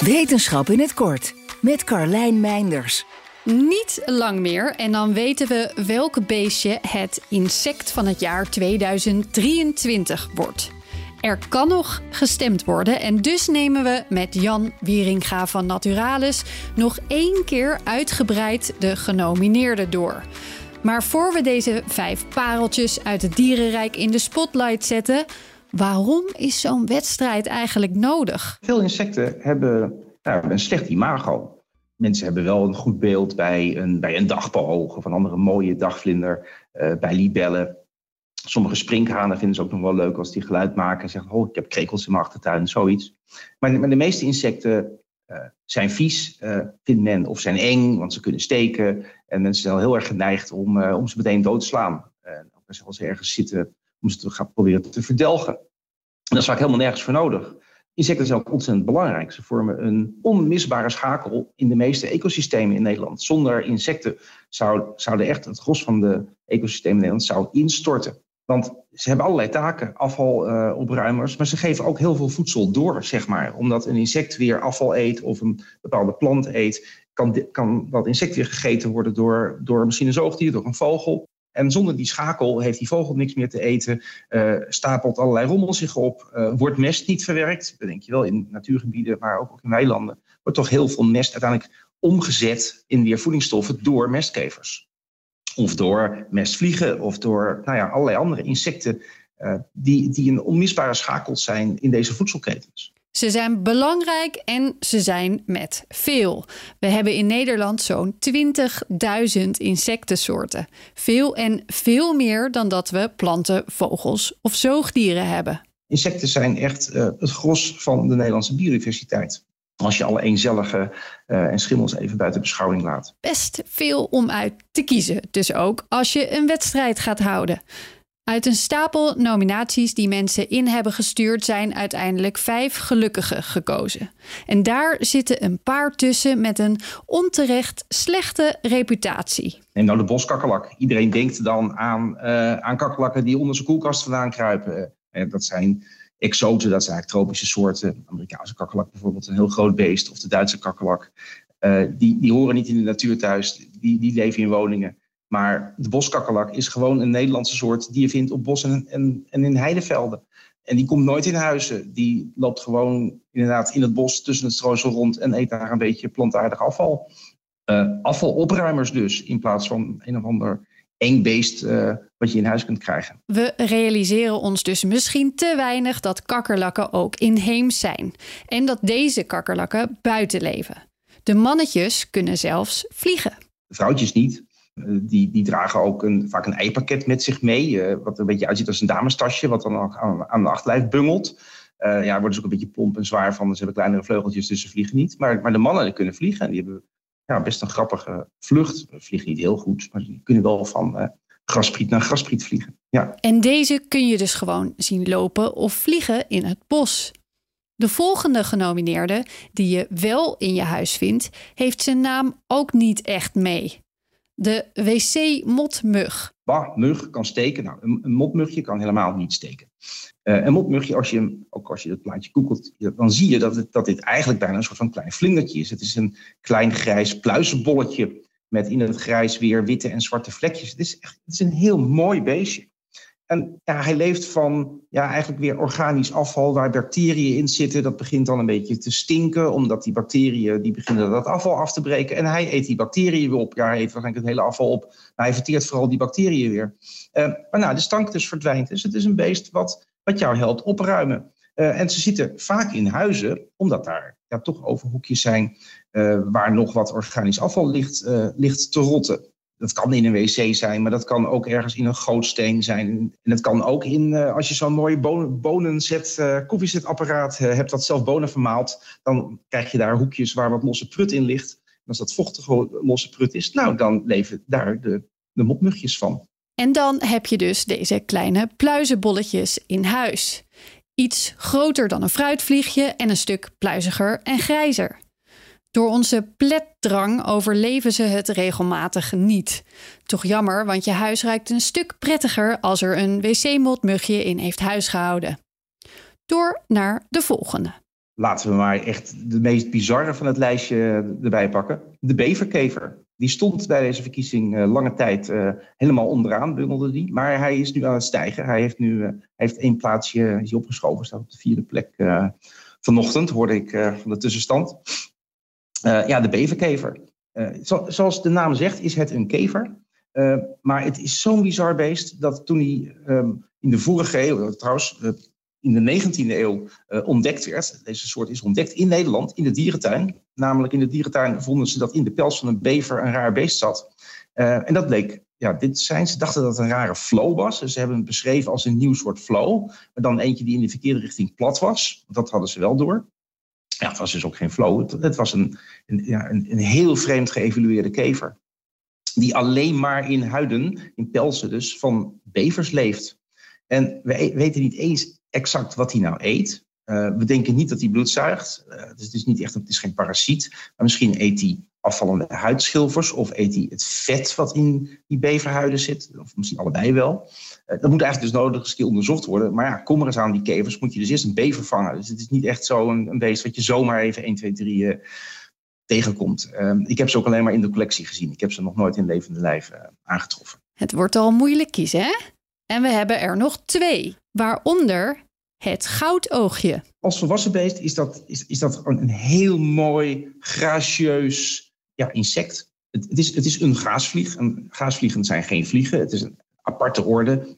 Wetenschap in het kort met Carlijn Meinders. Niet lang meer en dan weten we welk beestje het insect van het jaar 2023 wordt. Er kan nog gestemd worden en dus nemen we met Jan Wieringa van Naturalis nog één keer uitgebreid de genomineerden door. Maar voor we deze vijf pareltjes uit het dierenrijk in de spotlight zetten, waarom is zo'n wedstrijd eigenlijk nodig? Veel insecten hebben nou, een slecht imago. Mensen hebben wel een goed beeld bij een, bij een of een andere mooie dagvlinder, uh, bij libellen. Sommige sprinkhanen vinden ze ook nog wel leuk als die geluid maken en zeggen: Oh, ik heb krekels in mijn achtertuin, zoiets. Maar, maar de meeste insecten uh, zijn vies, uh, vindt men, of zijn eng, want ze kunnen steken. En mensen zijn al heel erg geneigd om, om ze meteen dood te slaan. als ze ergens zitten, om ze te gaan proberen te verdelgen. En dat is vaak helemaal nergens voor nodig. Insecten zijn ook ontzettend belangrijk. Ze vormen een onmisbare schakel in de meeste ecosystemen in Nederland. Zonder insecten zou, zouden echt het gros van de ecosystemen in Nederland zou instorten. Want ze hebben allerlei taken, afvalopruimers, uh, maar ze geven ook heel veel voedsel door, zeg maar. Omdat een insect weer afval eet of een bepaalde plant eet, kan, kan dat insect weer gegeten worden door, door misschien een zoogdier, door een vogel. En zonder die schakel heeft die vogel niks meer te eten, uh, stapelt allerlei rommel zich op, uh, wordt mest niet verwerkt. Dat denk je wel in natuurgebieden, maar ook in weilanden, wordt toch heel veel mest uiteindelijk omgezet in weer voedingsstoffen door mestkevers. Of door mestvliegen of door nou ja, allerlei andere insecten uh, die, die een onmisbare schakel zijn in deze voedselketens. Ze zijn belangrijk en ze zijn met veel. We hebben in Nederland zo'n 20.000 insectensoorten. Veel en veel meer dan dat we planten, vogels of zoogdieren hebben. Insecten zijn echt uh, het gros van de Nederlandse biodiversiteit. Als je alle eenzellige uh, en schimmels even buiten beschouwing laat. Best veel om uit te kiezen. Dus ook als je een wedstrijd gaat houden. Uit een stapel nominaties die mensen in hebben gestuurd, zijn uiteindelijk vijf gelukkigen gekozen. En daar zitten een paar tussen met een onterecht slechte reputatie. Neem nou de boskakkerlak. Iedereen denkt dan aan, uh, aan kakkerlakken die onder zijn koelkast vandaan kruipen. Uh, dat zijn exoten, dat zijn eigenlijk tropische soorten. De Amerikaanse kakkerlak bijvoorbeeld, een heel groot beest. Of de Duitse kakkerlak. Uh, die, die horen niet in de natuur thuis. Die, die leven in woningen. Maar de boskakkerlak is gewoon een Nederlandse soort die je vindt op bos en, en, en in heidevelden. En die komt nooit in huizen. Die loopt gewoon inderdaad in het bos tussen het strooisel rond en eet daar een beetje plantaardig afval. Uh, afvalopruimers dus, in plaats van een of ander eng beest uh, wat je in huis kunt krijgen. We realiseren ons dus misschien te weinig dat kakkerlakken ook inheems zijn. En dat deze kakkerlakken buiten leven. De mannetjes kunnen zelfs vliegen. De vrouwtjes niet. Die, die dragen ook een, vaak een eipakket met zich mee. Uh, wat een beetje uitziet als een damestasje, wat dan ook aan, de achterlijf bungelt. Uh, ja, worden ze ook een beetje plomp en zwaar van. Ze hebben kleinere vleugeltjes, dus ze vliegen niet. Maar, maar de mannen kunnen vliegen. En die hebben ja, best een grappige vlucht. Vliegen niet heel goed, maar die kunnen wel van graspriet naar graspriet vliegen. Ja. En deze kun je dus gewoon zien lopen of vliegen in het bos. De volgende genomineerde, die je wel in je huis vindt, heeft zijn naam ook niet echt mee. De wc-motmug. Bah, mug kan steken. Nou, een, motmugje kan helemaal niet steken. Uh, een motmugje, als je, ook als je het plaatje googelt, dan zie je dat, het, dat dit eigenlijk bijna een soort van klein vlindertje is. Het is een klein grijs pluizenbolletje met in het grijs weer witte en zwarte vlekjes. Het is, echt, het is een heel mooi beestje. En hij leeft van ja, eigenlijk weer organisch afval waar bacteriën in zitten. Dat begint dan een beetje te stinken, omdat die bacteriën die beginnen dat afval af te breken. En hij eet die bacteriën weer op. Ja, hij eet waarschijnlijk het hele afval op. Maar hij verteert vooral die bacteriën weer. Uh, maar nou, de stank dus verdwijnt. Dus het is een beest wat, wat jou helpt opruimen. Uh, en ze zitten vaak in huizen, omdat daar ja, toch overhoekjes zijn uh, waar nog wat organisch afval ligt, ligt te rotten. Dat kan in een wc zijn, maar dat kan ook ergens in een gootsteen zijn. En het kan ook in, uh, als je zo'n mooie bonen, bonenzet, uh, koffiezetapparaat uh, hebt dat zelf bonen vermaalt, dan krijg je daar hoekjes waar wat losse prut in ligt. En als dat vochtige losse prut is, nou dan leven daar de, de mopmugjes van. En dan heb je dus deze kleine pluizenbolletjes in huis. Iets groter dan een fruitvliegje en een stuk pluiziger en grijzer. Door onze pletdrang overleven ze het regelmatig niet. Toch jammer, want je huis ruikt een stuk prettiger als er een wc-motmugje in heeft huisgehouden. Door naar de volgende. laten we maar echt de meest bizarre van het lijstje erbij pakken. De beverkever. Die stond bij deze verkiezing uh, lange tijd uh, helemaal onderaan, bungelde die. Maar hij is nu aan het stijgen. Hij heeft nu uh, heeft één plaatsje opgeschoven, staat op de vierde plek vanochtend, hoorde ik van de tussenstand. Ja, de beverkever. Zo, zoals de naam zegt, is het een kever. maar het is zo'n bizar beest dat toen hij um, in de vorige eeuw, trouwens, in de 19e eeuw ontdekt werd. Deze soort is ontdekt in Nederland, in de dierentuin. Namelijk in de dierentuin vonden ze dat in de pels van een bever een raar beest zat. En dat bleek, ja, dit zijn, ze dachten dat het een rare flow was. Dus ze hebben het beschreven als een nieuw soort flow. Maar dan eentje die in de verkeerde richting plat was. Dat hadden ze wel door. Ja, het was dus ook geen flow. Het, was een, een, ja, een, een heel vreemd geëvalueerde kever. Die alleen maar in huiden, in pelzen dus, van bevers leeft. En we weten niet eens exact wat hij nou eet. Uh, we denken niet dat hij bloed zuigt. Uh, dus het is niet echt, het is geen parasiet. Maar misschien eet hij afvallende huidschilfers of eet hij het vet wat in die beverhuiden zit. Of misschien allebei wel. Uh, dat moet eigenlijk dus nodig keer onderzocht worden. Maar ja, kom er eens aan die kevers, moet je dus eerst een bever vangen. Dus het is niet echt zo een, een beest wat je zomaar even 1, 2, 3 tegenkomt. ik heb ze ook alleen maar in de collectie gezien. Ik heb ze nog nooit in levende lijf aangetroffen. Het wordt al moeilijk kiezen, hè? En we hebben er nog twee, waaronder het goudoogje. Als volwassen beest is dat, is, is dat een heel mooi, gracieus ja, insect. Het, is, het is een gaasvlieg. En gaasvliegen zijn geen vliegen. Het is een aparte orde.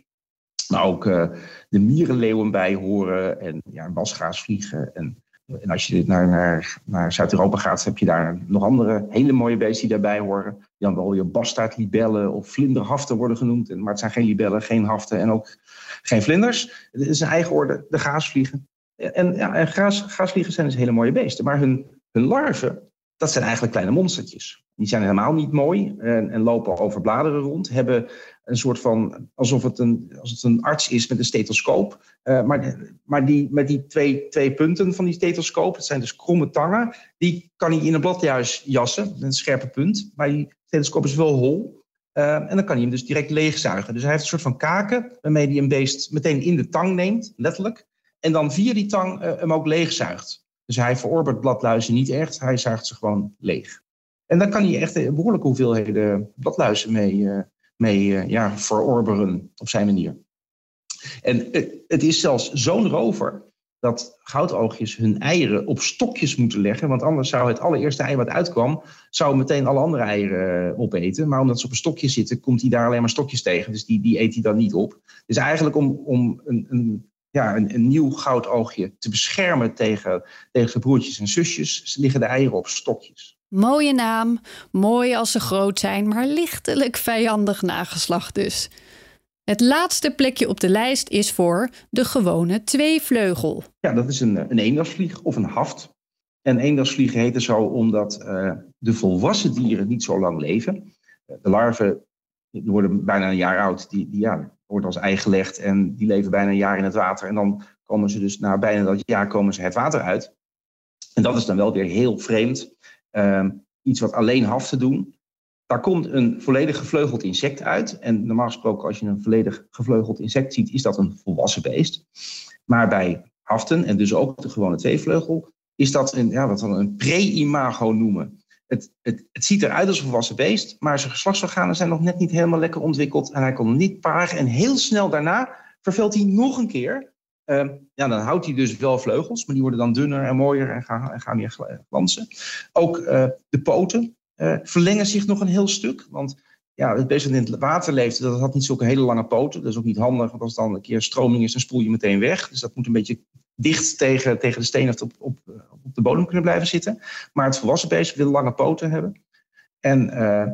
Maar ook uh, de mierenleeuwen bij horen en ja, wasgaasvliegen. En, en als je naar, naar, naar Zuid-Europa gaat, heb je daar nog andere hele mooie beesten die daarbij horen. Die dan wel je bastaardlibellen of vlinderhaften worden genoemd. Maar het zijn geen libellen, geen haften en ook geen vlinders. Het is een eigen orde, de gaasvliegen. En, ja, en gaas, gaasvliegen zijn dus hele mooie beesten. Maar hun, hun larven, dat zijn eigenlijk kleine monstertjes. Die zijn helemaal niet mooi en, en, lopen over bladeren rond. Hebben een soort van, alsof het een, als het een arts is met een stethoscoop. Uh, maar maar die, met die twee, twee punten van die stethoscoop, het zijn dus kromme tangen. Die kan hij in een bladjuis jassen, een scherpe punt. Maar die stethoscoop is wel hol. Uh, en dan kan hij hem dus direct leegzuigen. Dus hij heeft een soort van kaken waarmee hij een beest meteen in de tang neemt, letterlijk. En dan via die tang uh, hem ook leegzuigt. Dus hij verorbert bladluizen niet echt, hij zuigt ze gewoon leeg. En dan kan hij echt behoorlijke hoeveelheden bladluizen mee, uh, mee ja, verorberen op zijn manier. En het is zelfs zo'n rover dat goudoogjes hun eieren op stokjes moeten leggen. Want anders zou het allereerste ei wat uitkwam, zou meteen alle andere eieren eh, opeten. Maar omdat ze op een stokje zitten, komt hij daar alleen maar stokjes tegen. Dus die, die eet hij dan niet op. Dus eigenlijk om, om een, een, ja, een, een nieuw goudoogje te beschermen tegen, tegen zijn broertjes en zusjes, liggen de eieren op stokjes. Mooie naam, mooi als ze groot zijn, maar lichtelijk vijandig nageslacht dus. Het laatste plekje op de lijst is voor de gewone tweevleugel. Ja, dat is een, een eendagsvlieg of een haft. En eendagsvliegen heten zo omdat uh, de volwassen dieren niet zo lang leven. De larven die worden bijna een jaar oud, die, die ja, worden als ei gelegd en die leven bijna een jaar in het water. En dan komen ze dus na bijna dat jaar komen ze het water uit. En dat is dan wel weer heel vreemd. Uh, iets wat alleen haften doen. Daar komt een volledig gevleugeld insect uit. En normaal gesproken, als je een volledig gevleugeld insect ziet, is dat een volwassen beest. Maar bij haften, en dus ook de gewone tweevleugel, is dat een, ja, wat we een pre-imago noemen. Het, het, ziet eruit als een volwassen beest, maar zijn geslachtsorganen zijn nog net niet helemaal lekker ontwikkeld. En hij kon niet paren. En heel snel daarna vervelt hij nog een keer. Uh, ja, dan houdt hij dus wel vleugels, maar die worden dan dunner en mooier en gaan, en gaan glanzen. Ook uh, de poten, uh, verlengen zich nog een heel stuk. Want ja, het beest dat in het water leeft, dat had niet zulke hele lange poten. Dat is ook niet handig, want als dan een keer stroming is, dan spoel je meteen weg. Dus dat moet een beetje dicht tegen, tegen de stenen op, op, op de bodem kunnen blijven zitten. Maar het volwassen beest wil lange poten hebben. En uh,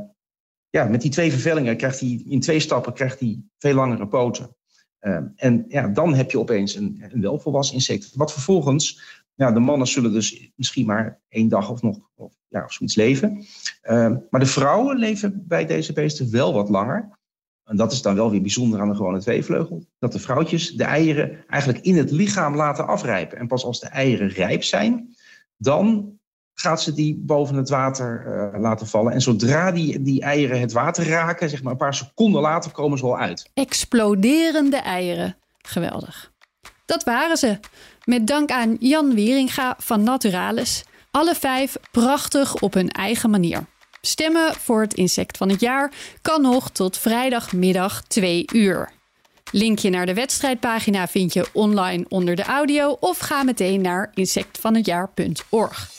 ja, met die twee vervellingen krijgt hij in twee stappen krijgt hij veel langere poten. Uh, en ja, dan heb je opeens een, een welvolwassen insect. Wat vervolgens ja, de mannen zullen dus misschien maar één dag of nog of, ja, of zoiets leven. Uh, maar de vrouwen leven bij deze beesten wel wat langer. En dat is dan wel weer bijzonder aan de gewone tweevleugel. Dat de vrouwtjes de eieren eigenlijk in het lichaam laten afrijpen. En pas als de eieren rijp zijn, dan gaat ze die boven het water uh, laten vallen. En zodra die, die eieren het water raken, zeg maar een paar seconden later, komen ze al uit. Exploderende eieren. Geweldig. Dat waren ze. Met dank aan Jan Wieringa van Naturalis. Alle vijf prachtig op hun eigen manier. Stemmen voor het insect van het jaar kan nog tot vrijdagmiddag 2 uur. Linkje naar de wedstrijdpagina vind je online onder de audio of ga meteen naar insectvanhetjaar.org.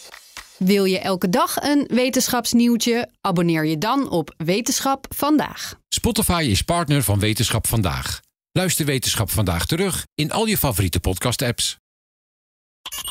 Wil je elke dag een wetenschapsnieuwtje? Abonneer je dan op Wetenschap vandaag. Spotify is partner van Wetenschap vandaag. Luister Wetenschap vandaag terug in al je favoriete podcast-apps.